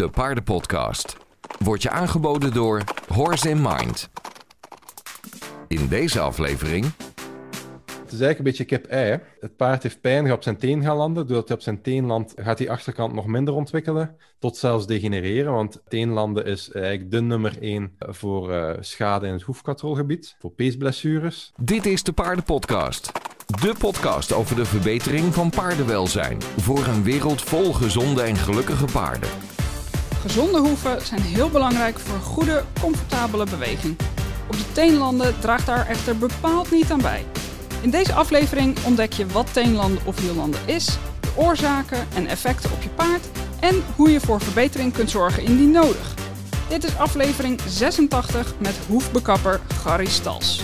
de paardenpodcast. Wordt je aangeboden door Horse in Mind. In deze aflevering Het is eigenlijk een beetje kip-ei. Het paard heeft pijn, gaat op zijn teen gaan landen. Doordat hij op zijn teen landt, gaat die achterkant nog minder ontwikkelen. Tot zelfs degenereren, want teenlanden is eigenlijk de nummer één voor eh, schade in het hoefkatrolgebied. Voor peesblessures. Dit is de Paardenpodcast. De podcast over de verbetering van paardenwelzijn. Voor een wereld vol gezonde en gelukkige paarden. Gezonde hoeven zijn heel belangrijk voor een goede, comfortabele beweging. Op de teenlanden draagt daar echter bepaald niet aan bij. In deze aflevering ontdek je wat teenlanden of hiellanden is, de oorzaken en effecten op je paard en hoe je voor verbetering kunt zorgen indien nodig. Dit is aflevering 86 met hoefbekapper Gary Stals.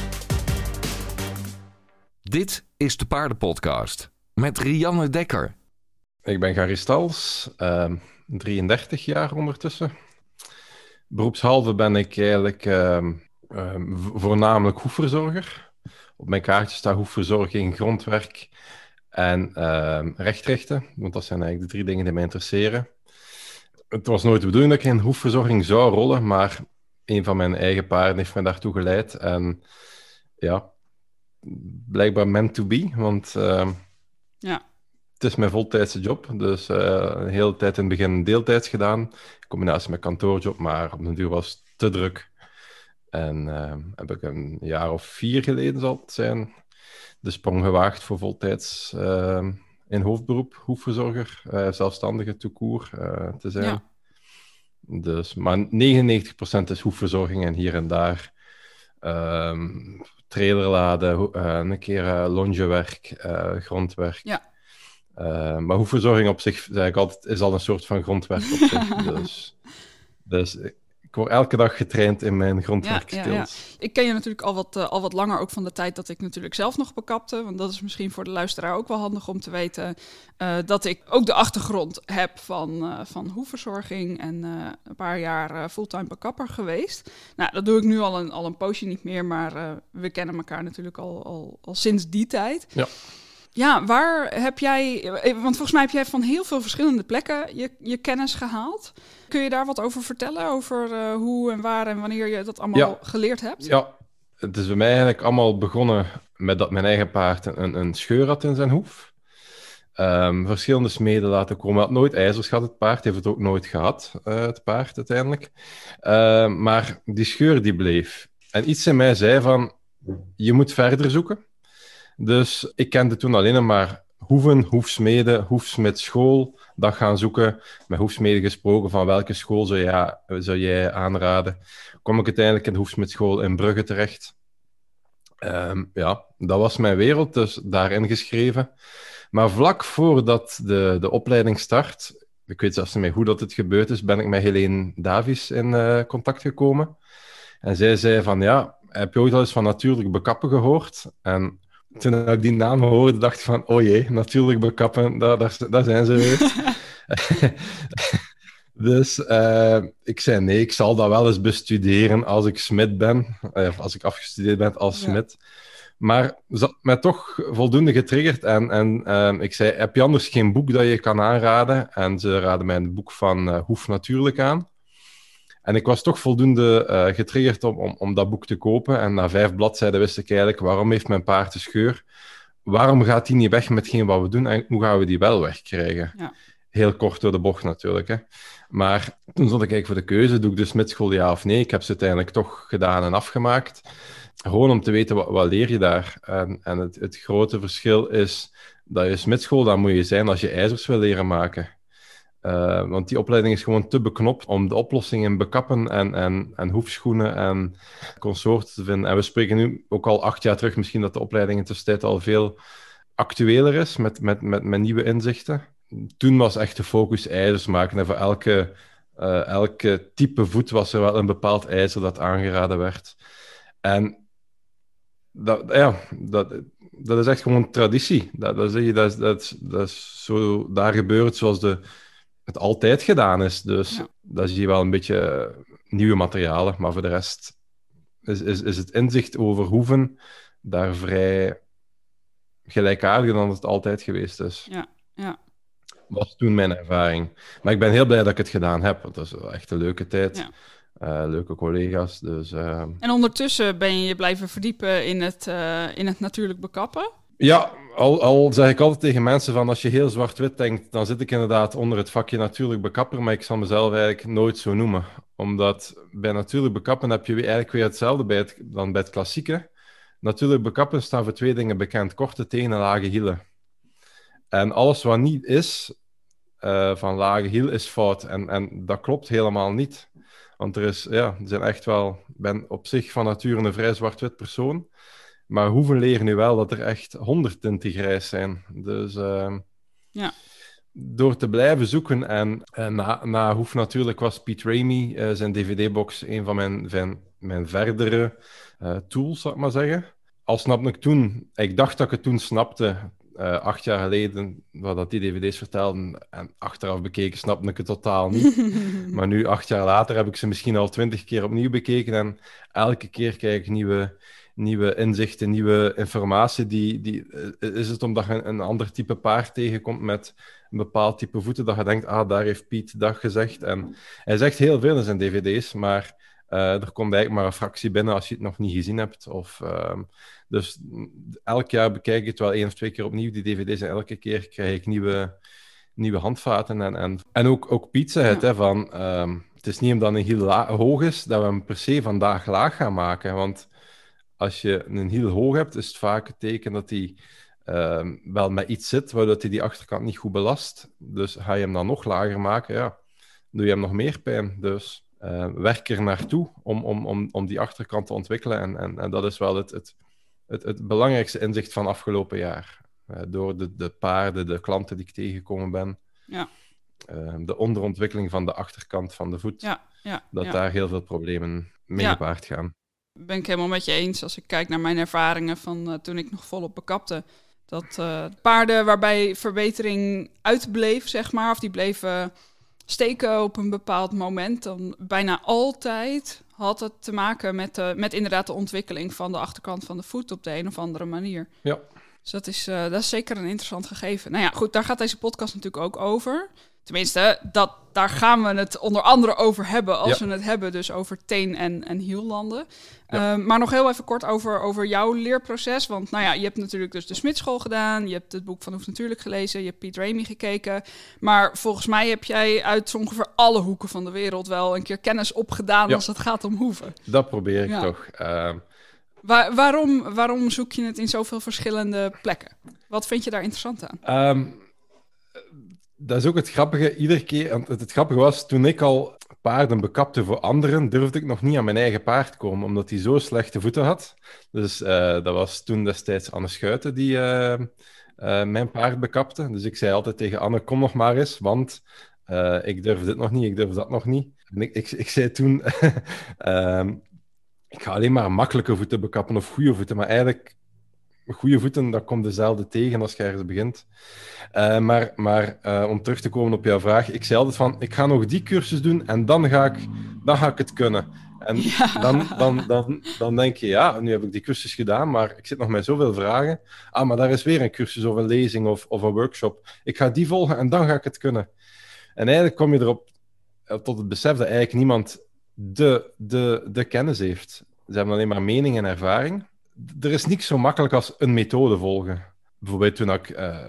Dit is de Paardenpodcast. Met Rianne Dekker. Ik ben Gary Stals, ehm, 33 jaar ondertussen. Beroepshalve ben ik eigenlijk ehm, ehm, vo- voornamelijk hoefverzorger. Op mijn kaartje staat hoefverzorging, grondwerk en ehm rechtrichten. Want dat zijn eigenlijk de drie dingen die mij interesseren. Het was nooit de bedoeling dat ik in hoefverzorging zou rollen, maar een van mijn eigen paarden heeft mij daartoe geleid. En ja, blijkbaar meant to be, want Ja, het is mijn voltijdse job. Dus eh, een hele tijd in het begin deeltijds gedaan, in combinatie met kantoorjob, maar op den duur was het te druk. En ehm, heb ik een jaar of vier geleden zal het zijn, de sprong gewaagd voor voltijds ehm, in hoofdberoep, hoefverzorger, eh, zelfstandige toekoer eh, te zijn. Ja. Dus, maar 99% is hoefverzorging en hier en daar ehm trailerladen, ho- eh, een keer eh, longewerk, eh, grondwerk. Ja. Eh, maar hoefverzorging op zich is, eigenlijk altijd, is al een soort van grondwerk op zich. dus, dus ik word elke dag getraind in mijn grondwerkskills. Ik ken je natuurlijk al wat, eh, al wat langer, ook van de tijd dat ik natuurlijk zelf nog bekapte. Want dat is misschien voor de luisteraar ook wel handig om te weten. eh, dat ik ook de achtergrond heb van, eh van hoefverzorging. En een paar jaar fulltime bekapper geweest. Nou, dat doe ik nu al een, al een poosje niet meer. Maar we kennen elkaar natuurlijk al, al, al sinds die tijd. Ja. Ja, waar heb jij... eh, Want volgens mij heb jij van heel veel verschillende plekken je, je kennis gehaald. Kun je daar wat over vertellen? Over eh, hoe en waar en wanneer je dat allemaal Ja. geleerd hebt? Ja, het is bij mij eigenlijk allemaal begonnen met dat mijn eigen paard een, een scheur had in zijn hoef. Ehm, verschillende smeden laten komen. Hij had nooit ijzers gehad, het paard. heeft het ook nooit gehad, eh, het paard uiteindelijk. Ehm, maar die scheur die bleef. En iets in mij zei van, je moet verder zoeken. Dus ik kende toen alleen maar hoeven, hoefsmeden, hoefsmidschool. Dat gaan zoeken. Met hoefsmeden gesproken van welke school zou jij, zou jij aanraden. Kom ik uiteindelijk in de hoefsmidschool in Brugge terecht. Ehm, ja, dat was mijn wereld, dus daarin geschreven. Maar vlak voordat de, de opleiding start, ik weet zelfs niet meer hoe dat het gebeurd is, ben ik met Helene Davies in eh, contact gekomen. En zij zei van, ja, heb je ooit al eens van natuurlijk bekappen gehoord? En toen ik die naam hoorde, dacht ik van, oh jee, natuurlijk bekappen, daar, daar, daar zijn ze weer. dus eh, ik zei, nee, ik zal dat wel eens bestuderen als ik smid ben, eh, of als ik afgestudeerd ben als Ja. smid. Maar ze had mij toch voldoende getriggerd. En, en ehm, ik zei, heb je anders geen boek dat je kan aanraden? En ze raadden mij een boek van eh, Hoef Natuurlijk aan. En ik was toch voldoende eh, getriggerd om, om, om dat boek te kopen. En na vijf bladzijden wist ik eigenlijk, waarom heeft mijn paard een scheur? Waarom gaat die niet weg met geen wat we doen? En hoe gaan we die wel wegkrijgen? Ja. Heel kort door de bocht natuurlijk. Hè. Maar toen stond ik eigenlijk voor de keuze, doe ik de smitschool ja of nee? Ik heb ze uiteindelijk toch gedaan en afgemaakt. Gewoon om te weten, wat, wat leer je daar? En, en het, het grote verschil is dat je smitschool, dan moet je zijn als je ijzers wil leren maken. Eh, want die opleiding is gewoon te beknopt om de oplossing in bekappen en, en, en hoefschoenen en consorten te vinden. En we spreken nu ook al acht jaar terug, misschien dat de opleiding in tussentijd al veel actueler is met, met, met, met nieuwe inzichten. Toen was echt de focus ijzers maken. En voor elke, eh, elke type voet was er wel een bepaald ijzer dat aangeraden werd. En dat, ja, dat, dat is echt gewoon traditie. Dat, dat, dat, dat, zo daar gebeurt zoals de, het altijd gedaan is. Dus Ja. dat zie je wel een beetje nieuwe materialen. Maar voor de rest is, is, is het inzicht over hoeven daar vrij gelijkaardig dan het altijd geweest is. Ja, ja. was toen mijn ervaring. Maar ik ben heel blij dat ik het gedaan heb, want dat is echt een leuke tijd. Ja. Eh, leuke collega's, dus... eh, En ondertussen ben je je blijven verdiepen in het, eh, in het natuurlijk bekappen. Ja, al, al zeg ik altijd tegen mensen van als je heel zwart-wit denkt, dan zit ik inderdaad onder het vakje natuurlijk bekapper, maar ik zal mezelf eigenlijk nooit zo noemen. Omdat bij natuurlijk bekappen heb je eigenlijk weer hetzelfde bij het, dan bij het klassieke. Natuurlijk bekappen staan voor twee dingen bekend, korte tenen, lage hielen. En alles wat niet is eh, van lage hiel is fout. En, en dat klopt helemaal niet. Want er, is, ja, er zijn echt wel... Ik ben op zich van nature een vrij zwart-wit persoon. Maar hoeveel leren nu wel dat er echt honderd tinten grijs zijn. Dus ehm, Ja. door te blijven zoeken en eh, na, na Hoef natuurlijk was Pete Ramey, eh, zijn DVD-box, een van mijn, mijn, mijn verdere eh, tools, zal ik maar zeggen. Al snapte ik toen, ik dacht dat ik het toen snapte, acht jaar geleden, wat dat die DVD's vertelden, en achteraf bekeken snapte ik het totaal niet. Maar nu, acht jaar later, heb ik ze misschien al twintig keer opnieuw bekeken en elke keer krijg ik nieuwe, nieuwe inzichten, nieuwe informatie. Die, die, eh, is het omdat je een, ander type paard tegenkomt met een bepaald type voeten, dat je denkt, ah, daar heeft Piet dat gezegd. En hij zegt heel veel in zijn dvd's, maar eh, er komt eigenlijk maar een fractie binnen als je het nog niet gezien hebt. Of, ehm, dus elk jaar bekijk ik het wel één of twee keer opnieuw, die dvd's, en elke keer krijg ik nieuwe, nieuwe handvaten. En, en, en ook, ook Piet zei het, hè, van, ehm, het is niet omdat hiel la- hoog is, dat we hem per se vandaag laag gaan maken. Want als je een hiel hoog hebt, is het vaak het teken dat hij ehm, wel met iets zit, waardoor hij die achterkant niet goed belast. Dus ga je hem dan nog lager maken, ja, doe je hem nog meer pijn. Dus eh, werk er naartoe om, om, om, om die achterkant te ontwikkelen. En, en, en dat is wel het, het, het, het belangrijkste inzicht van afgelopen jaar. Eh, door de, de paarden, de klanten die ik tegengekomen ben. Ja. Eh, de onderontwikkeling van de achterkant van de voet. Ja, ja, Dat daar heel veel problemen mee Ja. gepaard gaan. Ben ik helemaal met je eens. Als ik kijk naar mijn ervaringen van eh, toen ik nog volop bekapte. Dat eh, paarden waarbij verbetering uitbleef, zeg maar, of die bleven steken op een bepaald moment, dan bijna altijd had het te maken met, de, met inderdaad de ontwikkeling van de achterkant van de voet op de een of andere manier. Ja. Dus dat is, eh, dat is zeker een interessant gegeven. Nou ja, goed, daar gaat deze podcast natuurlijk ook over. Tenminste, dat, daar gaan we het onder andere over hebben als Ja. we het hebben, dus over teen- en, en hiellanden. Ja. Ehm, maar nog heel even kort over, over jouw leerproces. Want nou ja, je hebt natuurlijk dus de Smitschool gedaan. Je hebt het boek van Hoef Natuurlijk gelezen. Je hebt Piet Ramey gekeken. Maar volgens mij heb jij uit ongeveer alle hoeken van de wereld wel een keer kennis opgedaan Ja. als het gaat om hoeven. Dat probeer ik toch. Ehm, Waar, waarom, waarom zoek je het in zoveel verschillende plekken? Wat vind je daar interessant aan? Ehm, dat is ook het grappige. Iedere keer, het, grappige was, toen ik al paarden bekapte voor anderen, durfde ik nog niet aan mijn eigen paard komen, omdat hij zo slechte voeten had. Dus eh, dat was toen destijds Anne Schuiten die eh, eh, mijn paard bekapte. Dus ik zei altijd tegen Anne, kom nog maar eens, want ik durf dit nog niet, ik durf dat nog niet. En ik, ik, ik zei toen, ehm, ik ga alleen maar makkelijke voeten bekappen of goede voeten, maar eigenlijk goede voeten, dat komt dezelfde tegen als je ergens begint. Eh, maar maar eh, om terug te komen op jouw vraag, ik zei altijd van, ik ga nog die cursus doen en dan ga ik, dan ga ik het kunnen. En Ja. dan, dan, dan, dan denk je, ja, nu heb ik die cursus gedaan, maar ik zit nog met zoveel vragen. Ah, maar daar is weer een cursus of een lezing of, of een workshop. Ik ga die volgen en dan ga ik het kunnen. En eigenlijk kom je erop eh, tot het besef dat eigenlijk niemand de, de, de kennis heeft. Ze hebben alleen maar mening en ervaring. Er is niks zo makkelijk als een methode volgen. Bijvoorbeeld toen ik eh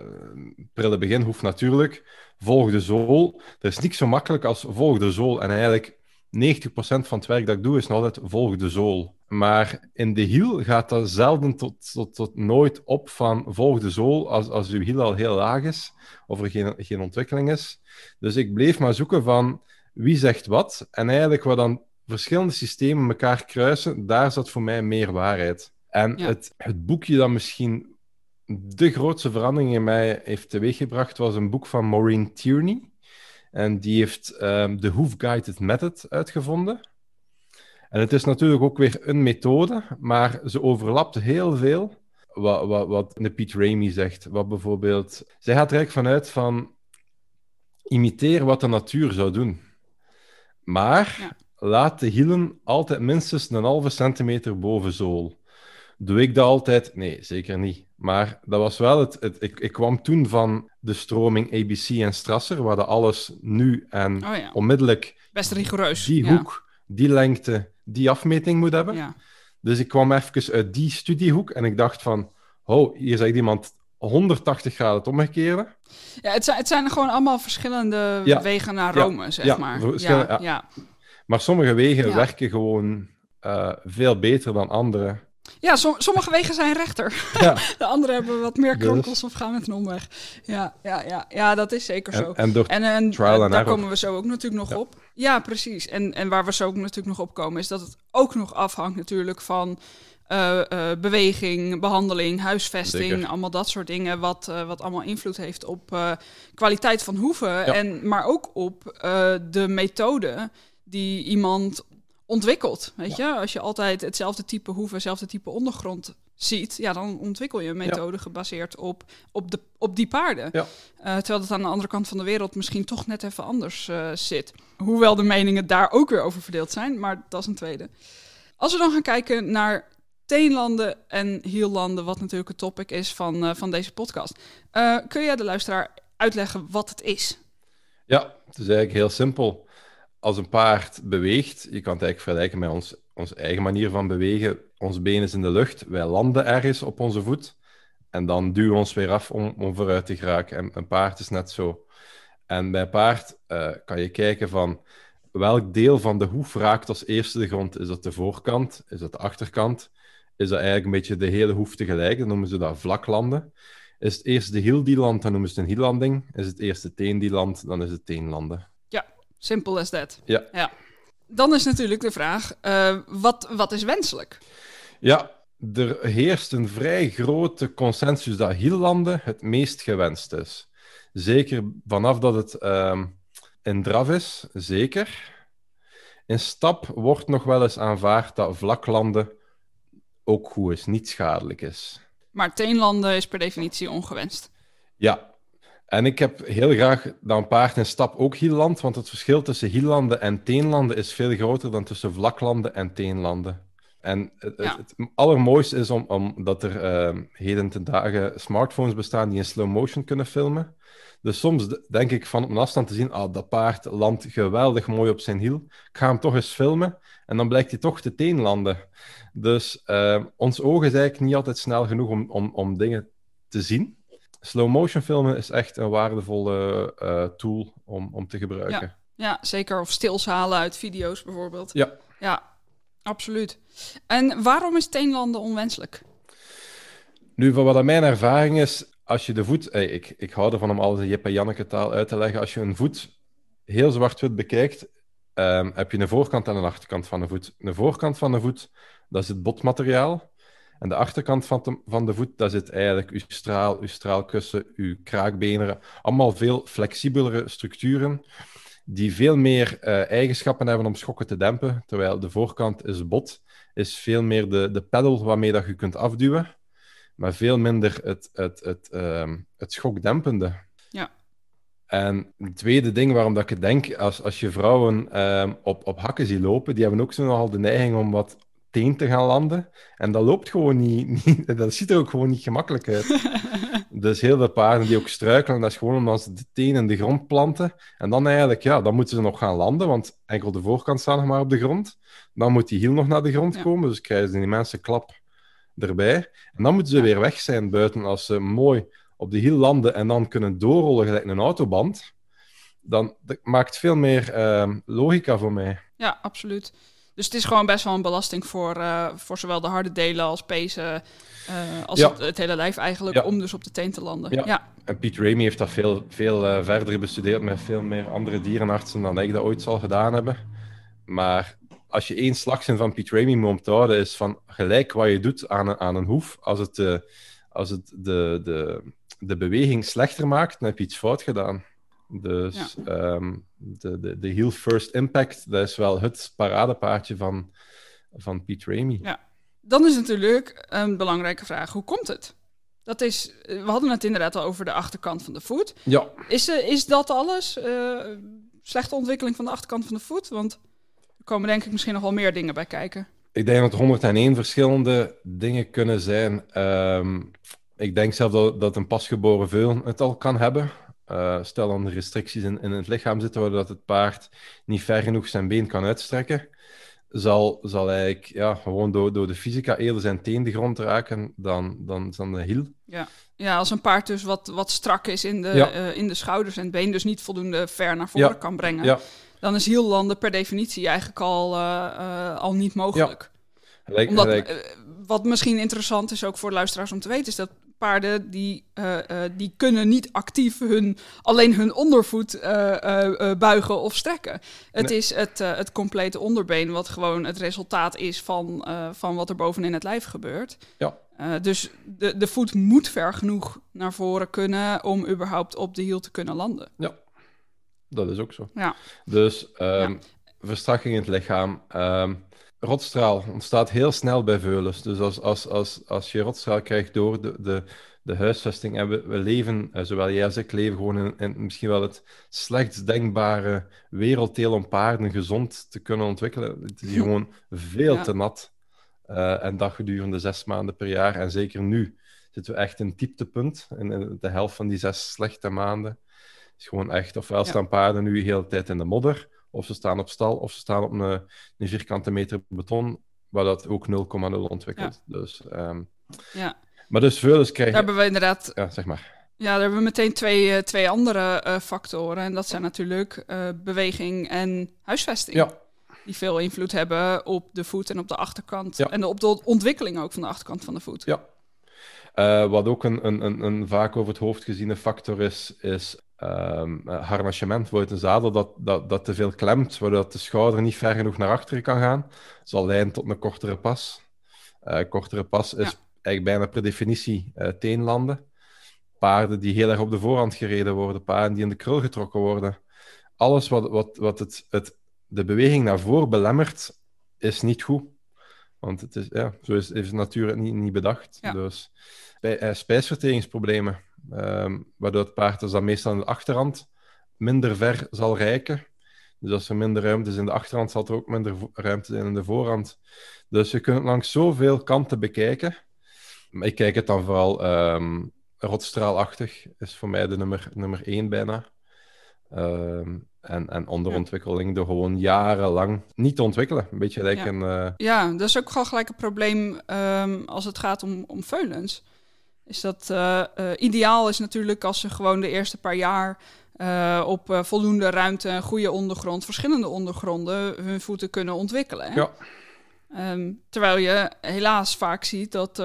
prille begin hoef natuurlijk, volg de zool. Er is niks zo makkelijk als volg de zool. En eigenlijk 90% van het werk dat ik doe is nog altijd volg de zool. Maar in de hiel gaat dat zelden tot, tot, tot nooit op van volg de zool als, als uw hiel al heel laag is of er geen, geen ontwikkeling is. Dus ik bleef maar zoeken van wie zegt wat. En eigenlijk waar dan verschillende systemen elkaar kruisen, daar zat voor mij meer waarheid. En Ja. het, het boekje dat misschien de grootste verandering in mij heeft teweeggebracht, was een boek van Maureen Tierney. En die heeft ehm, de Hoof Guided Method uitgevonden. En het is natuurlijk ook weer een methode, maar ze overlapt heel veel wat, wat, wat de Pete Ramey zegt. Wat bijvoorbeeld... Zij gaat er eigenlijk vanuit van... Imiteer wat de natuur zou doen. Maar Ja. laat de hielen altijd minstens een halve centimeter boven zool. Doe ik dat altijd? Nee, zeker niet. Maar dat was wel het... het ik, ik kwam toen van de stroming ABC en Strasser, waar dat alles nu en Oh ja, onmiddellijk best rigoureus. die ja. hoek, die lengte, die afmeting moet hebben. Ja. Dus ik kwam even uit die studiehoek en ik dacht van, oh, hier zegt iemand 180 graden het omgekeerde. Ja, het, zijn, het zijn gewoon allemaal verschillende Ja. wegen naar Ja. Rome, zeg Ja, maar. ja, ja. Maar sommige wegen werken gewoon eh, veel beter dan andere. Ja, som- sommige wegen zijn rechter. Ja. De andere hebben wat meer Dus- kronkels of gaan met een omweg. Ja, ja, ja, ja dat is zeker zo. En, en daar error. komen we zo ook natuurlijk nog Ja. op. Ja, precies. En, en waar we zo ook natuurlijk nog op komen, is dat het ook nog afhangt natuurlijk van eh, eh, beweging, behandeling, huisvesting, Zeker. allemaal dat soort dingen, wat, eh, wat allemaal invloed heeft op kwaliteit van hoeven. Ja. En, maar ook op de methode die iemand ontwikkelt. Weet je, als je altijd hetzelfde type hoeven, hetzelfde type ondergrond ziet, ja, dan ontwikkel je een methode gebaseerd op, op, de, op die paarden. Ja. Eh, terwijl het aan de andere kant van de wereld misschien toch net even anders eh, zit. Hoewel de meningen daar ook weer over verdeeld zijn, maar dat is een tweede. Als we dan gaan kijken naar teenlanden en hiellanden, wat natuurlijk het topic is van, eh, van deze podcast. Kun jij de luisteraar uitleggen wat het is? Ja, het is eigenlijk heel simpel. Als een paard beweegt, je kan het eigenlijk vergelijken met ons, onze eigen manier van bewegen. Ons been is in de lucht, wij landen ergens op onze voet en dan duwen we ons weer af om, vooruit te geraken. En een paard is net zo. En bij paard eh, kan je kijken van welk deel van de hoef raakt als eerste de grond. Is dat de voorkant? Is dat de achterkant? Is dat eigenlijk een beetje de hele hoef tegelijk? Dan noemen ze dat vlaklanden. Is het eerst de hiel die landt, dan noemen ze het een hiellanding. Is het eerst de teen die landt, dan is het teenlanden. Simple as that. Ja. Dan is natuurlijk de vraag, eh, wat, wat is wenselijk? Ja, er heerst een vrij grote consensus dat hiellanden het meest gewenst is. Zeker vanaf dat het ehm, in draf is, zeker. In stap wordt nog wel eens aanvaard dat vlaklanden ook goed is, niet schadelijk is. Maar teenlanden is per definitie ongewenst. Ja, en ik heb heel graag dat een paard in stap ook hielland, want het verschil tussen hiellanden en teenlanden is veel groter dan tussen vlaklanden en teenlanden. En het, Ja. het, het allermooiste is om, om dat er ehm, heden ten dagen smartphones bestaan die in slow motion kunnen filmen. Dus soms denk ik van op een afstand te zien, ah, dat paard landt geweldig mooi op zijn hiel. Ik ga hem toch eens filmen. En dan blijkt hij toch te teenlanden. Dus ehm, ons oog is eigenlijk niet altijd snel genoeg om, om, om dingen te zien. Slow motion filmen is echt een waardevolle eh, tool om, om te gebruiken. Ja, zeker. Of stils halen uit video's bijvoorbeeld. Ja. Ja, absoluut. En waarom is teenlanden onwenselijk? Nu, van wat mijn ervaring is, als je de voet... eh, ik, ik hou ervan om alles in Jip en Janneke taal uit te leggen. Als je een voet heel zwart-wit bekijkt, ehm, heb je een voorkant en een achterkant van de voet. De voorkant van de voet, dat is het botmateriaal. En de achterkant van de, van de voet, dat zit eigenlijk uw straal, uw straalkussen, uw kraakbenen. Allemaal veel flexibelere structuren die veel meer eh, eigenschappen hebben om schokken te dempen. Terwijl de voorkant is bot, is veel meer de, de pedal waarmee dat je kunt afduwen maar veel minder het, het, het, ehm, het schokdempende. Ja. En het tweede ding waarom dat ik denk, als, als je vrouwen ehm, op, op hakken ziet lopen, die hebben ook zo nogal de neiging om wat teen te gaan landen. En dat loopt gewoon niet, niet dat ziet er ook gewoon niet gemakkelijk uit. dus heel veel paarden die ook struikelen, dat is gewoon omdat ze de teen in de grond planten. En dan eigenlijk, ja, dan moeten ze nog gaan landen, want enkel de voorkant staat nog maar op de grond. Dan moet die hiel nog naar de grond Ja. komen, dus krijgen ze een immense klap erbij. En dan moeten ze Ja. weer weg zijn buiten als ze mooi op de hiel landen en dan kunnen doorrollen gelijk een autoband. Dan dat maakt veel meer ehm, logica voor mij. Ja, absoluut. Dus het is gewoon best wel een belasting voor, eh, voor zowel de harde delen als pezen, eh, als Ja. het, het hele lijf eigenlijk, Ja. om dus op de teen te landen. Ja. ja. En Piet Ramey heeft dat veel, veel eh, verder bestudeerd met veel meer andere dierenartsen dan ik dat ooit zal gedaan hebben. Maar als je één slagzin van Piet Ramey moet onthouden, is van gelijk wat je doet aan een, aan een hoef, als het, als het de, de, de beweging slechter maakt, dan heb je iets fout gedaan. Dus ehm, de, de, de heel first impact, dat is wel het paradepaardje van, van Piet Ramey. Ja. Dan is natuurlijk een belangrijke vraag, hoe komt het? Dat is, eh, we hadden het inderdaad al over de achterkant van de voet. Ja, Is, eh, is dat alles? Eh, slechte ontwikkeling van de achterkant van de voet? Want er komen denk ik misschien nog wel meer dingen bij kijken. Ik denk dat er 101 verschillende dingen kunnen zijn. Ehm, ik denk zelf dat, dat een pasgeboren veul het al kan hebben. Uh, stel dan de restricties in, in het lichaam zitten, waardoor dat het paard niet ver genoeg zijn been kan uitstrekken, zal, zal eigenlijk ja, gewoon door, door de fysica eerder zijn teen de grond raken dan, dan, dan de hiel. Ja. ja, als een paard dus wat, wat strak is in de, uh, in de schouders en het been dus niet voldoende ver naar voren Ja. kan brengen, Ja. dan is hiellanden per definitie eigenlijk al, uh, uh, al niet mogelijk. Gelijk, Omdat, eh, wat misschien interessant is ook voor luisteraars om te weten, is dat paarden die, eh, eh, die kunnen niet actief hun, alleen hun ondervoet eh, buigen of strekken. Het Nee. is het, het complete onderbeen wat gewoon het resultaat is van, van wat er bovenin het lijf gebeurt. Ja. Dus de, de voet moet ver genoeg naar voren kunnen om überhaupt op de hiel te kunnen landen. Dat is ook zo. Ja. Dus Ja. verstrakking in het lichaam. ehm, rotstraal ontstaat heel snel bij veulens. Dus als, als, als, als je rotstraal krijgt door de, de, de huisvesting, en we, we leven, eh, zowel jij als ik, leven gewoon in, in misschien wel het slechtst denkbare werelddeel om paarden gezond te kunnen ontwikkelen. Het is hier gewoon veel Ja. te nat. Eh, en dat gedurende zes maanden per jaar. En zeker nu zitten we echt in het dieptepunt. In, in de helft van die zes slechte maanden is gewoon echt, ofwel Ja. staan paarden nu de hele tijd in de modder, of ze staan op stal, of ze staan op een, een vierkante meter beton, waar dat ook 0,0 ontwikkelt. Dus, ehm, Ja. maar dus veulens krijgen... Daar hebben we inderdaad Ja, zeg maar. Ja, daar hebben we meteen twee, eh, twee andere eh, factoren. En dat zijn natuurlijk eh, beweging en huisvesting. Ja, Die veel invloed hebben op de voet en op de achterkant. Ja. En op de ontwikkeling ook van de achterkant van de voet. ja. Eh, wat ook een, een, een, een vaak over het hoofd geziene factor is, is ehm eh, harnachement voor een zadel dat, dat, dat te veel klemt, waardoor de schouder niet ver genoeg naar achteren kan gaan, zal leiden tot een kortere pas. Eh, kortere pas is Ja. eigenlijk bijna per definitie eh, teenlanden. Paarden die heel erg op de voorhand gereden worden, paarden die in de krul getrokken worden. Alles wat, wat, wat het, het, de beweging naar voren belemmert, is niet goed. Want het is, ja, zo is, de natuur het niet, niet bedacht. Ja. Dus bij, spijsverteringsproblemen, ehm, waardoor het paard dus dan meestal aan de achterhand minder ver zal reiken. Dus als er minder ruimte is in de achterhand, zal er ook minder ruimte zijn in de voorhand. Dus je kunt het langs zoveel kanten bekijken. Maar ik kijk het dan vooral ehm rotstraalachtig, is voor mij de nummer, nummer één bijna. Ehm, en, en onderontwikkeling door gewoon jarenlang niet te ontwikkelen. Een beetje gelijk Ja. een... eh, Ja, dat is ook gewoon gelijk een probleem als het gaat om, om veulens. Is dat eh, eh, ideaal is natuurlijk als ze gewoon de eerste paar jaar eh, op voldoende ruimte en goede ondergrond, verschillende ondergronden, hun voeten kunnen ontwikkelen. hè? Ja. Ehm, terwijl je helaas vaak ziet dat,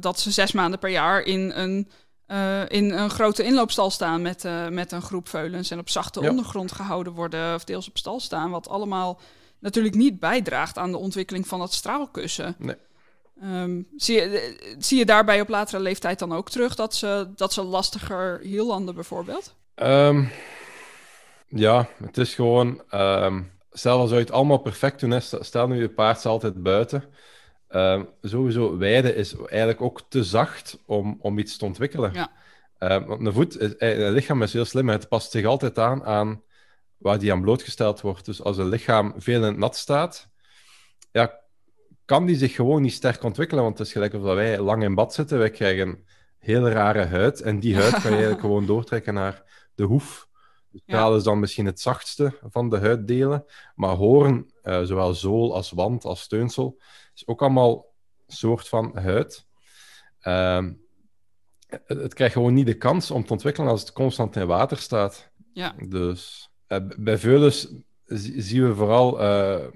dat ze zes maanden per jaar in een, in een grote inloopstal staan met, met een groep veulens en op zachte Ja. ondergrond gehouden worden of deels op stal staan, wat allemaal natuurlijk niet bijdraagt aan de ontwikkeling van het straalkussen. Nee. Ehm, zie, je, eh, zie je daarbij op latere leeftijd dan ook terug dat ze, dat ze lastiger hiellanden bijvoorbeeld? Ehm, ja, het is gewoon. ehm stel als je het allemaal perfect doen, is, stel nu je paard is altijd buiten. Sowieso, weide is eigenlijk ook te zacht om, om iets te ontwikkelen. Ja. Want een voet, is, eh, een lichaam is heel slim, het past zich altijd aan aan waar die aan blootgesteld wordt. Dus als een lichaam veel in het nat staat, ja, kan die zich gewoon niet sterk ontwikkelen. Want het is gelijk of dat wij lang in bad zitten, wij krijgen hele rare huid. En die huid kan je eigenlijk gewoon doortrekken naar de hoef. De straal is dan misschien het zachtste van de huiddelen. Maar hoorn, eh, zowel zool als wand als steunsel, is ook allemaal een soort van huid. Ehm, het, het krijgt gewoon niet de kans om te ontwikkelen als het constant in water staat. Ja. Dus eh, bij veulens zi- zien we vooral, eh,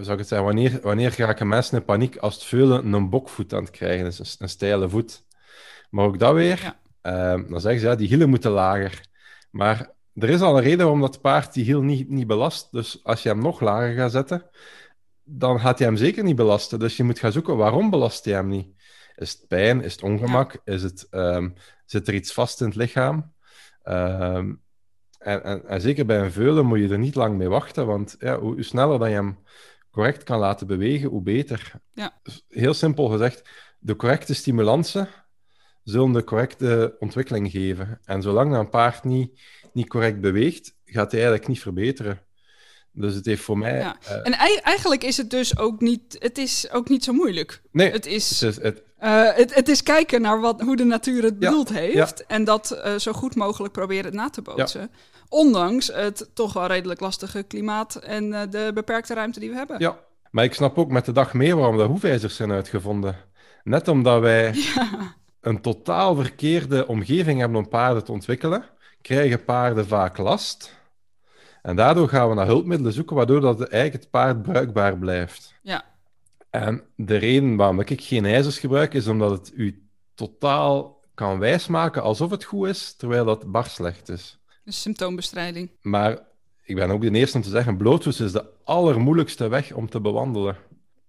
hoe zou ik het zeggen, wanneer, wanneer raken mensen in paniek als het veulen een bokvoet aan het krijgen is, een, een steile voet. Maar ook dat weer, Ja. eh, dan zeggen ze, ja, die hielen moeten lager. Maar er is al een reden waarom dat paard die hiel niet, niet belast. Dus als je hem nog lager gaat zetten, dan gaat hij hem zeker niet belasten. Dus je moet gaan zoeken, waarom belast hij hem niet? Is het pijn? Is het ongemak? Is het, ehm, zit er iets vast in het lichaam? Ehm, en, en, en zeker bij een veulen moet je er niet lang mee wachten, want ja, hoe, hoe sneller dat je hem correct kan laten bewegen, hoe beter. Ja. Heel simpel gezegd, de correcte stimulansen zullen de correcte ontwikkeling geven. En zolang een paard niet, niet correct beweegt, gaat hij eigenlijk niet verbeteren. Dus het heeft voor mij... Ja. eh, En ei- eigenlijk is het dus ook niet, het is ook niet zo moeilijk. nee, Het is, het is, het, eh, het, het is kijken naar wat, hoe de natuur het Ja, bedoeld heeft. En dat eh, zo goed mogelijk proberen na te bootsen. Ondanks het toch wel redelijk lastige klimaat en de beperkte ruimte die we hebben. ja, maar ik snap ook met de dag meer waarom de hoefijzers zijn uitgevonden. Net omdat wij een totaal verkeerde omgeving hebben om paarden te ontwikkelen, krijgen paarden vaak last. En daardoor gaan we naar hulpmiddelen zoeken, waardoor dat eigenlijk het paard bruikbaar blijft. Ja. En de reden waarom ik geen ijzers gebruik, is omdat het u totaal kan wijsmaken alsof het goed is, terwijl dat bar slecht is. Dus symptoombestrijding. Maar ik ben ook de eerste om te zeggen, blootvoets is de allermoeilijkste weg om te bewandelen.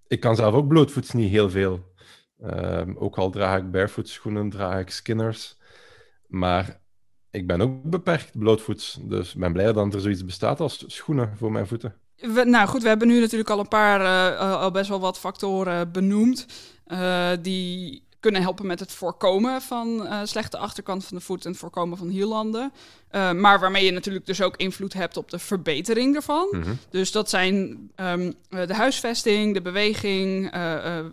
Ik kan zelf ook blootvoets niet heel veel. Ehm, ook al draag ik barefoot schoenen, draag ik skinners. Maar ik ben ook beperkt blootvoets. Dus ik ben blij dat er zoiets bestaat als schoenen voor mijn voeten. We, nou goed, we hebben nu natuurlijk al een paar, eh, al best wel wat factoren benoemd. eh, die kunnen helpen met het voorkomen van eh, slechte achterkant van de voet en het voorkomen van hiellanden. Maar waarmee je natuurlijk dus ook invloed hebt op de verbetering ervan. Mhm. Dus dat zijn ehm, eh, de huisvesting, de beweging,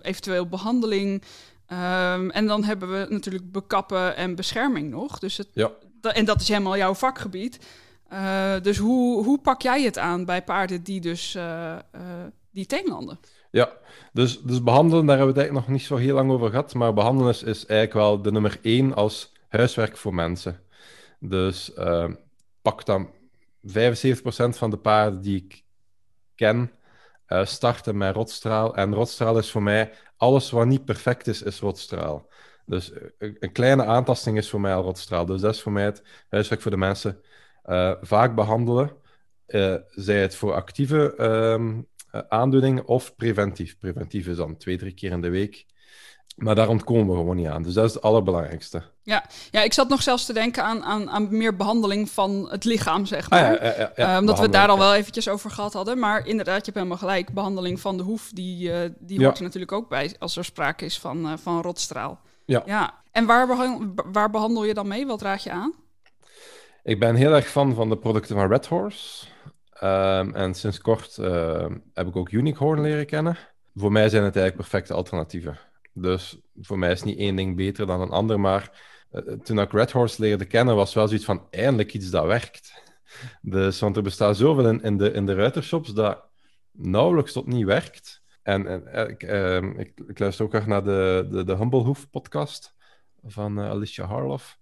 eventueel behandeling. Ehm, en dan hebben we natuurlijk bekappen en bescherming nog. Dus het, Ja. En dat is helemaal jouw vakgebied. Eh, dus hoe, hoe pak jij het aan bij paarden die dus eh, eh, die teenlanden? Ja, dus, dus behandelen, daar hebben we het eigenlijk nog niet zo heel lang over gehad. Maar behandelen is, is eigenlijk wel de nummer één als huiswerk voor mensen. Dus pak dan 75% van de paarden die ik ken, starten met rotstraal. En rotstraal is voor mij alles wat niet perfect is, is rotstraal. Dus eh, een kleine aantasting is voor mij al rotstraal. Dus dat is voor mij het huiswerk voor de mensen. Eh, vaak behandelen, eh, zij het voor actieve ehm, eh, aandoening of preventief. Preventief is dan twee, drie keer in de week. Maar daar ontkomen we gewoon niet aan. Dus dat is het allerbelangrijkste. Ja, ik zat nog zelfs te denken aan, aan, aan meer behandeling van het lichaam, zeg Ah, maar. ja, ja, ja, ja, omdat we het daar al ja. wel eventjes over gehad hadden. Maar inderdaad, je hebt helemaal gelijk. Behandeling van de hoef, die, die Ja. hoort er natuurlijk ook bij als er sprake is van, eh, van rotstraal. Ja. ja. En waar, behan- waar behandel je dan mee? Wat raad je aan? Ik ben heel erg fan van de producten van Red Horse. Ehm, en sinds kort ehm, heb ik ook Unicorn leren kennen. Voor mij zijn het eigenlijk perfecte alternatieven. Dus voor mij is niet één ding beter dan een ander. Maar eh, toen ik Red Horse leerde kennen, was wel zoiets van eindelijk iets dat werkt. Dus, want er bestaat zoveel in, in, de, in de ruitershops dat nauwelijks tot niet werkt. En, en eh, ik, ehm, ik, ik luister ook graag naar de, de, de Humble Hoof podcast van eh, Alicia Harloff.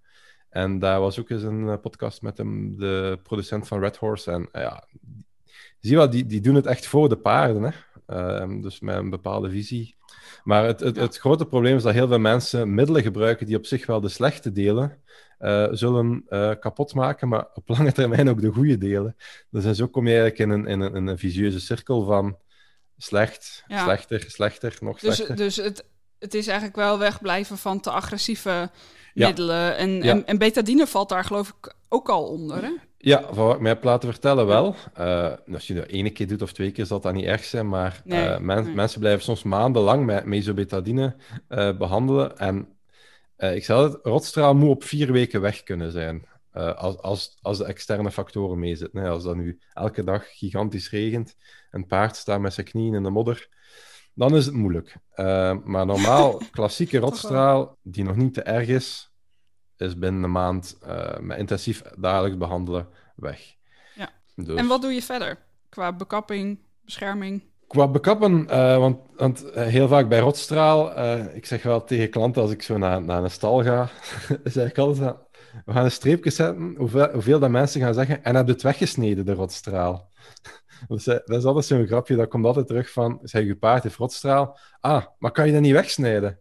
En daar was ook eens een eh, podcast met hem, de producent van Red Horse. En ja, zie je wel, die, die doen het echt voor de paarden. Hè? Ehm, dus met een bepaalde visie. Maar het, het, het grote probleem is dat heel veel mensen middelen gebruiken die op zich wel de slechte delen zullen eh, kapot maken, maar op lange termijn ook de goede delen. Dus zo kom je eigenlijk in een, in een, in een visieuze cirkel van slecht, Ja. slechter, slechter, nog Dus, slechter. dus het, het is eigenlijk wel wegblijven van te agressieve Ja. middelen. En, Ja. en, en betadine valt daar geloof ik ook al onder, hè? Ja, van wat ik mij heb laten vertellen wel. Eh, als je dat ene keer doet of twee keer, zal dat niet erg zijn. Maar Nee, eh, men- nee. mensen blijven soms maandenlang met mesobetadine eh, behandelen. En ik zeg het, rotstraal moet op vier weken weg kunnen zijn. Eh, als, als, als de externe factoren meezitten. Als dat nu elke dag gigantisch regent, een paard staat met zijn knieën in de modder, dan is het moeilijk. Eh, maar normaal, klassieke rotstraal, die nog niet te erg is, is binnen een maand eh, met intensief dagelijks behandelen weg. Ja. Dus, En wat doe je verder? Qua bekapping, bescherming? Qua bekappen, want, want heel vaak bij rotstraal, ik zeg wel tegen klanten als ik zo naar, naar een stal ga, zeg ik altijd, we gaan een streepje zetten, hoeveel, hoeveel dat mensen gaan zeggen, en heb het weggesneden, de rotstraal? Dus, eh, dat is altijd zo'n grapje, dat komt altijd terug van, zeg je paard heeft rotstraal, ah, maar kan je dat niet wegsnijden?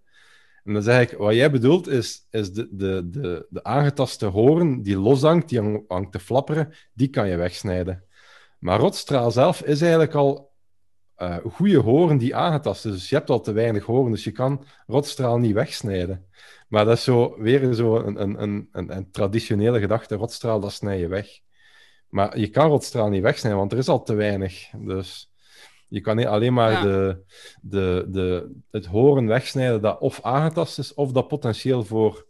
En dan zeg ik, wat jij bedoelt is, is de, de, de, de aangetaste hoorn die loshangt, die hang- hangt te flapperen, die kan je wegsnijden. Maar rotstraal zelf is eigenlijk al eh goede horen die aangetast is. Dus je hebt al te weinig horen, dus je kan rotstraal niet wegsnijden. Maar dat is zo, weer zo een, een, een, een, een traditionele gedachte, rotstraal, dat snij je weg. Maar je kan rotstraal niet wegsnijden, want er is al te weinig. Dus je kan niet alleen maar Ja. de, de, de, het horen wegsnijden dat of aangetast is, of dat potentieel voor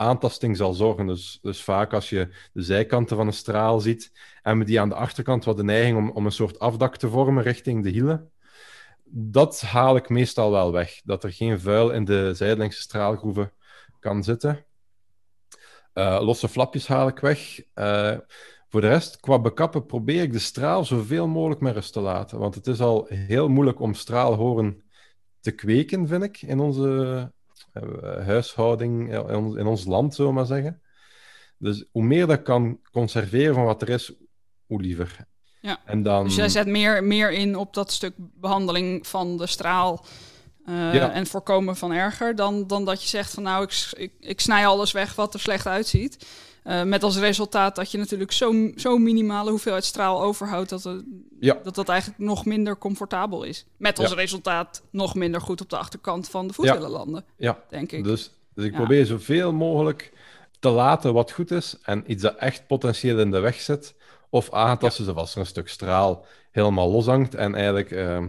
aantasting zal zorgen. Dus, dus vaak als je de zijkanten van een straal ziet en met die aan de achterkant wat de neiging om, om een soort afdak te vormen richting de hielen, dat haal ik meestal wel weg. Dat er geen vuil in de zijdelingse straalgroeven kan zitten. Uh, losse flapjes haal ik weg. Uh, voor de rest, qua bekappen, probeer ik de straal zoveel mogelijk met rust te laten. Want het is al heel moeilijk om straalhoren te kweken, vind ik, in onze huishouding, in ons, in ons land, zullen we maar zeggen. Dus hoe meer dat kan conserveren van wat er is, hoe liever. Ja. En dan... Dus jij zet meer, meer in op dat stuk behandeling van de straal uh, en voorkomen van erger, dan, dan dat je zegt van nou, ik, ik, ik snij alles weg wat er slecht uitziet. Uh, met als resultaat dat je natuurlijk zo'n zo minimale hoeveelheid straal overhoudt dat, het, ja. dat dat eigenlijk nog minder comfortabel is. Met als resultaat nog minder goed op de achterkant van de voet ja. willen landen, ja. denk ik. Dus, dus ik probeer zoveel mogelijk te laten wat goed is en iets dat echt potentieel in de weg zit, of aantasten zoals er een stuk straal helemaal loshangt en eigenlijk uh,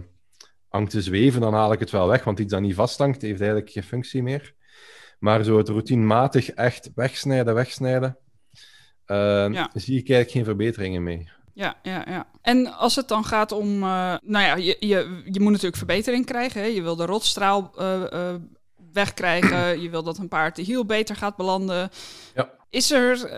hangt te zweven, dan haal ik het wel weg, want iets dat niet vasthangt, heeft eigenlijk geen functie meer. Maar zo het routinematig echt wegsnijden, wegsnijden, uh, zie ik eigenlijk geen verbeteringen mee. Ja, ja, ja. En als het dan gaat om, uh, nou ja, je, je, je moet natuurlijk verbetering krijgen. Hè? Je wil de rotstraal uh, wegkrijgen. je wil dat een paard de hiel beter gaat belanden. Ja. Is er,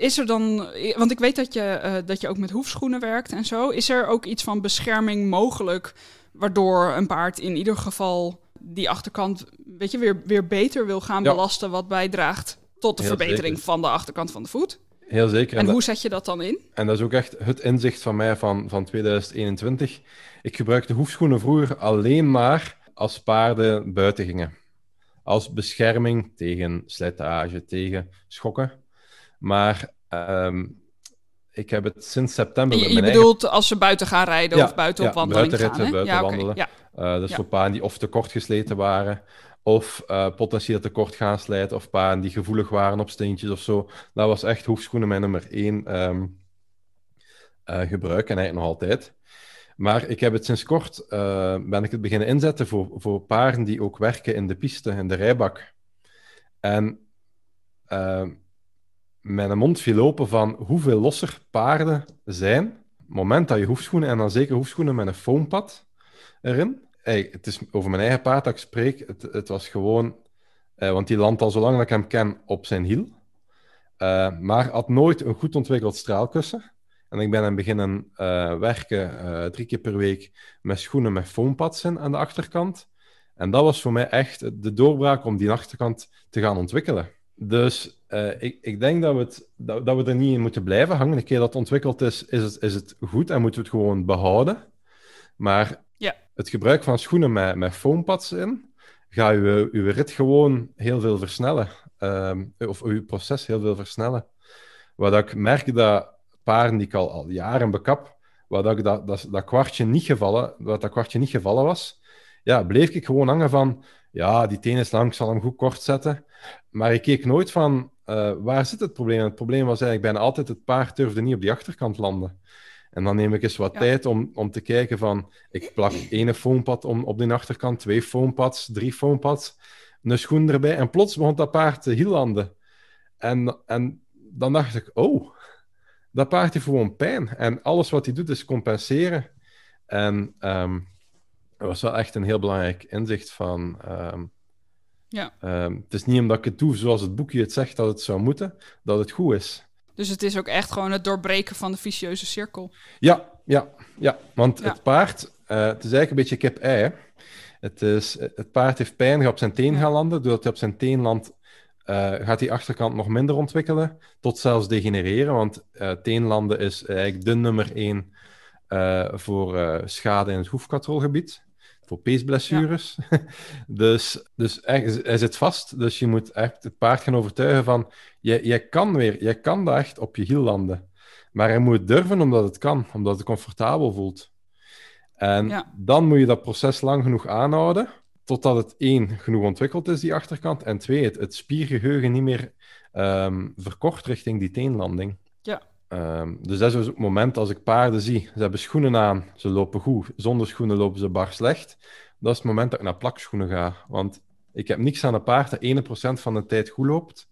is er dan, want ik weet dat je, dat je ook met hoefschoenen werkt en zo. Is er ook iets van bescherming mogelijk, waardoor een paard in ieder geval die achterkant, weet je, weer, weer beter wil gaan belasten, wat bijdraagt tot de verbetering van de achterkant van de voet? Heel zeker. En, hoe zet je dat dan in? En dat is ook echt het inzicht van mij van, van 2021. Ik gebruikte hoefschoenen vroeger alleen maar als paarden buiten gingen. Als bescherming tegen slijtage, tegen schokken. Maar um, ik heb het sinds september. Je, je bedoelt als ze buiten gaan rijden of buiten op wandeling gaan? Buiten ja, wandelen. Okay, uh, dus voor paarden die of te kort gesleten waren, of uh, potentieel te kort gaan slijten, of paarden die gevoelig waren op steentjes of zo. Dat was echt hoefschoenen mijn nummer één um, uh, gebruik en eigenlijk nog altijd. Maar ik heb het sinds kort, ben ik het beginnen inzetten voor, voor paarden die ook werken in de piste, in de rijbak. En mijn mond viel open van hoeveel losser paarden zijn. Het moment dat je hoefschoenen, en dan zeker hoefschoenen met een foampad erin. Hey, het is over mijn eigen paard dat ik spreek. Het, het was gewoon, eh, want die landt al zo lang dat ik hem ken op zijn hiel. Uh, maar had nooit een goed ontwikkeld straalkussen. En ik ben hem beginnen uh, werken uh, drie keer per week met schoenen met foampads in aan de achterkant. En dat was voor mij echt de doorbraak om die achterkant te gaan ontwikkelen. Dus uh, ik, ik, denk dat we, het, dat, dat, we er niet in moeten blijven hangen. Een keer dat het ontwikkeld is, is het, is het goed en moeten we het gewoon behouden. Maar ja. het gebruik van schoenen met, met foampads in, gaat uw, uw rit gewoon heel veel versnellen. Um, of uw proces heel veel versnellen. Wat ik merk dat paarden die ik al, al jaren bekap, waar dat, dat, dat, dat kwartje niet gevallen, wat dat kwartje niet gevallen was, ja, bleef ik gewoon hangen van, ja, die teen is lang, ik zal hem goed kort zetten. Maar ik keek nooit van, uh, waar zit het probleem? Het probleem was eigenlijk bijna altijd, het paard durfde niet op die achterkant landen. En dan neem ik eens wat tijd om, om te kijken van, ik plak ene foampad om, op die achterkant, twee foampads, drie foampads, een schoen erbij. En plots begon dat paard te hiellanden. En, en dan dacht ik, oh, dat paard heeft gewoon pijn. En alles wat hij doet is compenseren. En um, dat was wel echt een heel belangrijk inzicht van... Um, ja. Um, het is niet omdat ik het doe zoals het boekje het zegt dat het zou moeten, dat het goed is. Dus het is ook echt gewoon het doorbreken van de vicieuze cirkel. Ja, ja, ja. Want het paard, uh, het is eigenlijk een beetje kip-ei. Het, is, het paard heeft pijn, gaat op zijn teen gaan landen. Doordat hij op zijn teen landt, uh, gaat die achterkant nog minder ontwikkelen, tot zelfs degenereren. Want uh, teenlanden is eigenlijk de nummer één voor schade in het hoefkatrolgebied voor peesblessures. dus dus echt, hij zit vast. Dus je moet echt het paard gaan overtuigen van... Jij, jij kan weer, jij kan daar echt op je hiel landen. Maar hij moet durven omdat het kan, omdat het comfortabel voelt. En dan moet je dat proces lang genoeg aanhouden, totdat het één, genoeg ontwikkeld is, die achterkant, en twee, het, het spiergeheugen niet meer um, verkort richting die teenlanding. Um, dus dat is het moment als ik paarden zie. Ze hebben schoenen aan, ze lopen goed. Zonder schoenen lopen ze bar slecht. Dat is het moment dat ik naar plakschoenen ga. Want ik heb niks aan een paard dat 1% van de tijd goed loopt.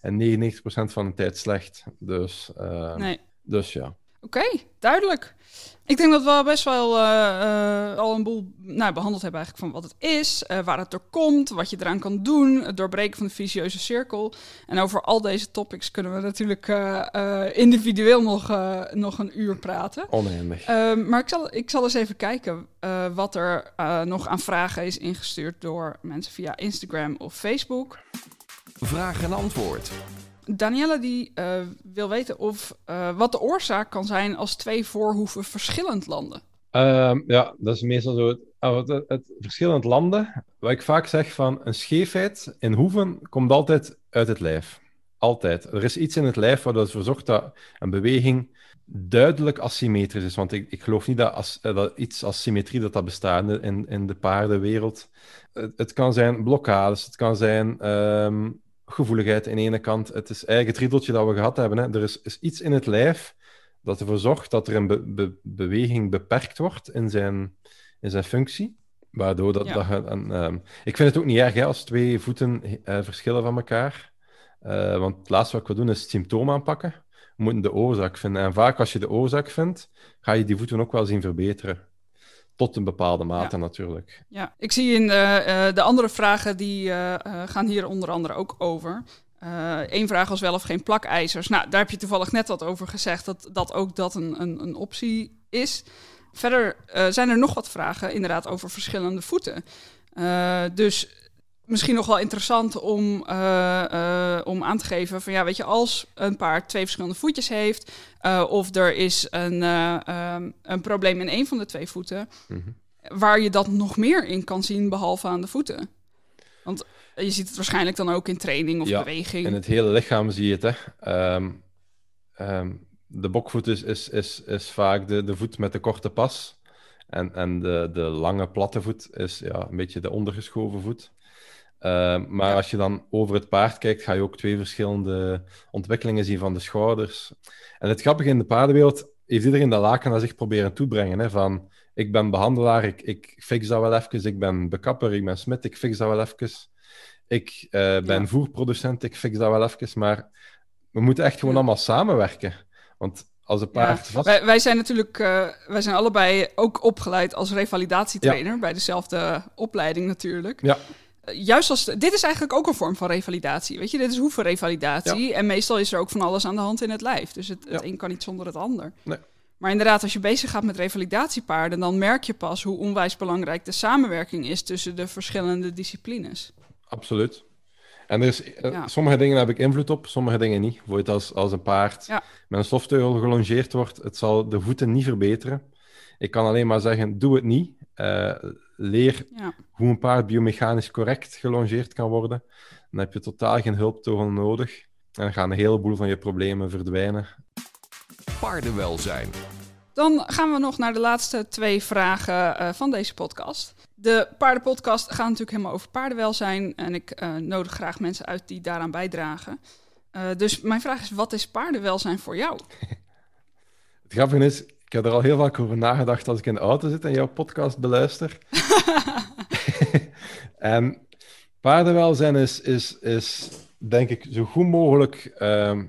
en 99% van de tijd slecht. Dus, uh, nee. dus ja. Oké, duidelijk. Ik denk dat we best wel uh, al een boel nou, behandeld hebben eigenlijk van wat het is, uh, waar het door komt, wat je eraan kan doen, het doorbreken van de vicieuze cirkel. En over al deze topics kunnen we natuurlijk uh, individueel nog, nog een uur praten. Oneindig. Ehm, maar ik zal, ik zal eens even kijken wat er nog aan vragen is ingestuurd door mensen via Instagram of Facebook. Vraag en antwoord. Danielle die uh, wil weten of uh, wat de oorzaak kan zijn als twee voorhoeven verschillend landen. Um, ja, dat is meestal zo. Het, oh, het, het, verschillend landen, wat ik vaak zeg van een scheefheid in hoeven komt altijd uit het lijf. Altijd. Er is iets in het lijf wat ervoor zorgt dat een beweging duidelijk asymmetrisch is. Want ik, ik geloof niet dat, dat iets als symmetrie dat dat bestaat in, in de paardenwereld. Het, kan zijn blokkades, het kan zijn um, gevoeligheid aan de ene kant. Het is eigenlijk het riedeltje dat we gehad hebben. Hè. Er is, is, iets in het lijf dat ervoor zorgt dat er een be be beweging beperkt wordt in zijn, in zijn functie. Waardoor dat... Ja. dat um, ik vind het ook niet erg hè, als twee voeten uh, verschillen van elkaar. Uh, want het laatste wat wil doen is het symptoom aanpakken. We moeten de oorzaak vinden. En vaak als je de oorzaak vindt, ga je die voeten ook wel zien verbeteren. Tot een bepaalde mate Ja. natuurlijk. Ja, ik zie in de, eh, de andere vragen die eh, eh, gaan hier onder andere ook over. Eén vraag was wel of geen plakijzers. Nou, daar heb je toevallig net wat over gezegd, dat, dat ook dat een, een, een optie is. Verder eh, zijn er nog wat vragen inderdaad over verschillende voeten. Eh, dus misschien nog wel interessant om, eh, eh, om aan te geven van ja, weet je, als een paard twee verschillende voetjes heeft, eh, of er is een, eh, ehm, een probleem in een van de twee voeten, Mhm. waar je dat nog meer in kan zien behalve aan de voeten. Want je ziet het waarschijnlijk dan ook in training of Ja, beweging. In het hele lichaam zie je het. Hè. Ehm, ehm, de bokvoet is, is, is, is vaak de, de voet met de korte pas. En, en de, de lange platte voet is ja, een beetje de ondergeschoven voet. Ehm, maar als je dan over het paard kijkt, ga je ook twee verschillende ontwikkelingen zien van de schouders. En het grappige in de paardenwereld heeft iedereen dat laken naar zich proberen toebrengen. Hè, van, ik ben behandelaar, ik, ik fix dat wel even. Ik ben bekapper, ik ben smid, ik fix dat wel even. Ik eh, ben Ja. voerproducent, ik fix dat wel even. Maar we moeten echt gewoon Ja. allemaal samenwerken. Want als een Ja, paard vast... wij, wij zijn natuurlijk eh, wij zijn allebei ook opgeleid als revalidatietrainer bij dezelfde opleiding natuurlijk. Ja. Eh, Juist als dit is eigenlijk ook een vorm van revalidatie, weet je? Dit is hoevenrevalidatie en meestal is er ook van alles aan de hand in het lijf. Dus het, het Ja. een kan niet zonder het ander. Nee. Maar inderdaad, als je bezig gaat met revalidatiepaarden, dan merk je pas hoe onwijs belangrijk de samenwerking is tussen de verschillende disciplines. Absoluut. En er is, eh, Ja. sommige dingen heb ik invloed op, sommige dingen niet. Bijvoorbeeld als, als een paard Ja. met een stofteugel gelongeerd wordt, het zal de voeten niet verbeteren. Ik kan alleen maar zeggen, doe het niet. Eh, leer Ja. hoe een paard biomechanisch correct gelongeerd kan worden. Dan heb je totaal geen hulptoren nodig. En dan gaan een heleboel van je problemen verdwijnen. Paardenwelzijn. Dan gaan we nog naar de laatste twee vragen eh, van deze podcast. De paardenpodcast gaat natuurlijk helemaal over paardenwelzijn. En ik eh, nodig graag mensen uit die daaraan bijdragen. Eh, dus mijn vraag is, wat is paardenwelzijn voor jou? Het grappige is, ik heb er al heel vaak over nagedacht als ik in de auto zit en jouw podcast beluister. en paardenwelzijn is, is, is, denk ik, zo goed mogelijk ehm,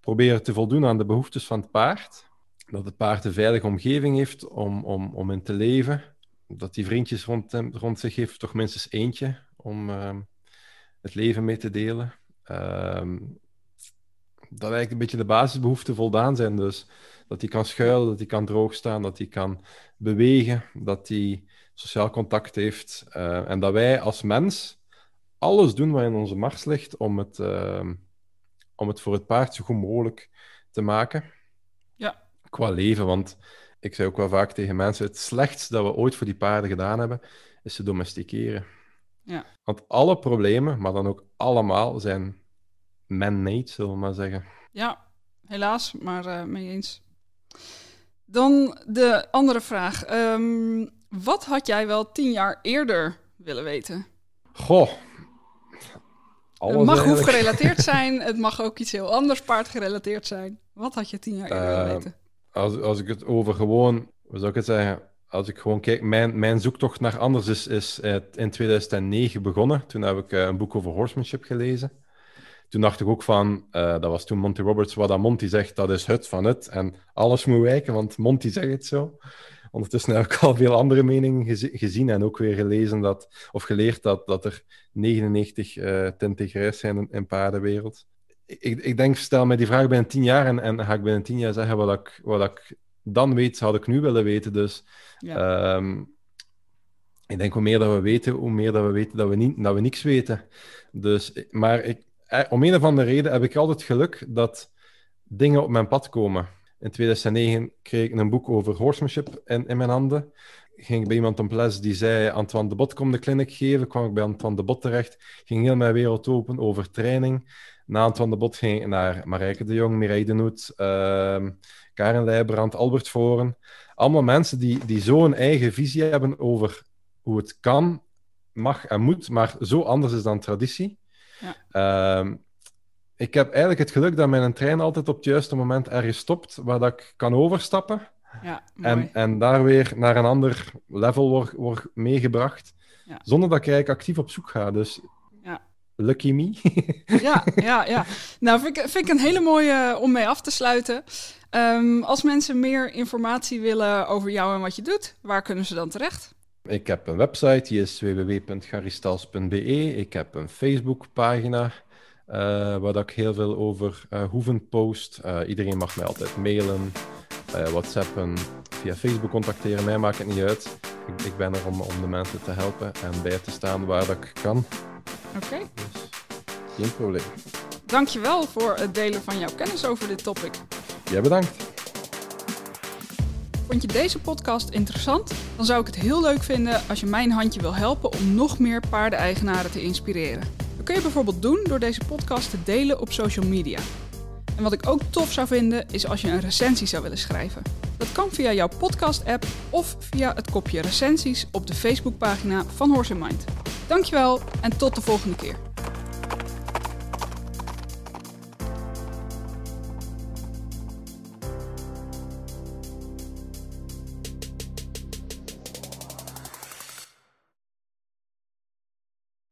proberen te voldoen aan de behoeftes van het paard. Dat het paard een veilige omgeving heeft om, om, om in te leven. Dat hij vriendjes rond, hem- rond zich heeft, toch minstens eentje, om ehm, het leven mee te delen. Ehm, dat eigenlijk een beetje de basisbehoeften voldaan zijn. Dus dat hij kan schuilen, dat hij kan droog staan, dat hij kan bewegen, dat hij sociaal contact heeft. eh, en dat wij als mens alles doen wat in onze mars ligt om het, ehm, om het voor het paard zo goed mogelijk te maken. Ja. Qua leven, want ik zei ook wel vaak tegen mensen, het slechtste dat we ooit voor die paarden gedaan hebben, is ze domesticeren. Ja. Want alle problemen, maar dan ook allemaal, zijn man-made, zullen we maar zeggen. Ja, helaas, maar eh mee eens. Dan de andere vraag. Ehm, wat had jij wel tien jaar eerder willen weten? Goh. het mag eigenlijk. hoefgerelateerd zijn, het mag ook iets heel anders paardgerelateerd zijn. Wat had je tien jaar eerder willen Eh, weten? Als, als ik het over gewoon, hoe zou ik het zeggen? Als ik gewoon kijk, mijn, mijn zoektocht naar anders is, is eh, in 2009 begonnen. Toen heb ik eh, een boek over horsemanship gelezen. Toen dacht ik ook van, eh, dat was toen Monty Roberts, wat dat Monty zegt, dat is het van het. En alles moet wijken, want Monty zegt het zo. Ondertussen heb ik al veel andere meningen gezien en ook weer gelezen dat, of geleerd dat, dat er 99 uh, tentegrijs zijn in, in paardenwereld. Ik, ik denk, stel mij die vraag binnen tien jaar en, en ga ik binnen tien jaar zeggen wat ik, wat ik dan weet, zou ik nu willen weten. Dus ja. Ehm, ik denk hoe meer dat we weten, hoe meer dat we weten dat we, niet, dat we niks weten. Dus, maar ik, eh, om een of andere reden heb ik altijd geluk dat dingen op mijn pad komen. In 2009 kreeg ik een boek over horsemanship in, mijn handen. Ging ik bij iemand op les die zei: Antoine de Bot komt de clinic geven. Kwam ik bij Antoine de Bot terecht. Ging heel mijn wereld open over training. Na Antoine de Bot ging ik naar Marijke de Jong, Mireille de Noet, uh, Karen Leijbrand, Albert Voren. Allemaal mensen die, die zo'n eigen visie hebben over hoe het kan, mag en moet, maar zo anders is dan traditie. Ja. Ehm, ik heb eigenlijk het geluk dat mijn trein altijd op het juiste moment ergens stopt, waar dat ik kan overstappen. Ja, en, en daar weer naar een ander level wordt word meegebracht, ja. zonder dat ik eigenlijk actief op zoek ga. Dus ja. lucky me. ja, ja, ja. Nou, vind ik, vind ik een hele mooie om mee af te sluiten. Ehm, als mensen meer informatie willen over jou en wat je doet, waar kunnen ze dan terecht? Ik heb een website, die is www.garistals.be. Ik heb een Facebookpagina uh, waar ik heel veel over uh, hoeven post. Uh, iedereen mag mij altijd mailen, whatsappen, via Facebook contacteren. Mij maakt het niet uit. Ik, ik, ben er om, om de mensen te helpen en bij te staan waar dat ik kan. Oké. Dus, geen probleem. Dankjewel voor het delen van jouw kennis over dit topic. Jij bedankt. Vond je deze podcast interessant? Dan zou ik het heel leuk vinden als je mijn handje wil helpen om nog meer paardeneigenaren te inspireren. Dat kun je bijvoorbeeld doen door deze podcast te delen op social media. En wat ik ook tof zou vinden is als je een recensie zou willen schrijven. Dat kan via jouw podcast-app of via het kopje recensies op de Facebookpagina van Horse Mind. Dankjewel en tot de volgende keer.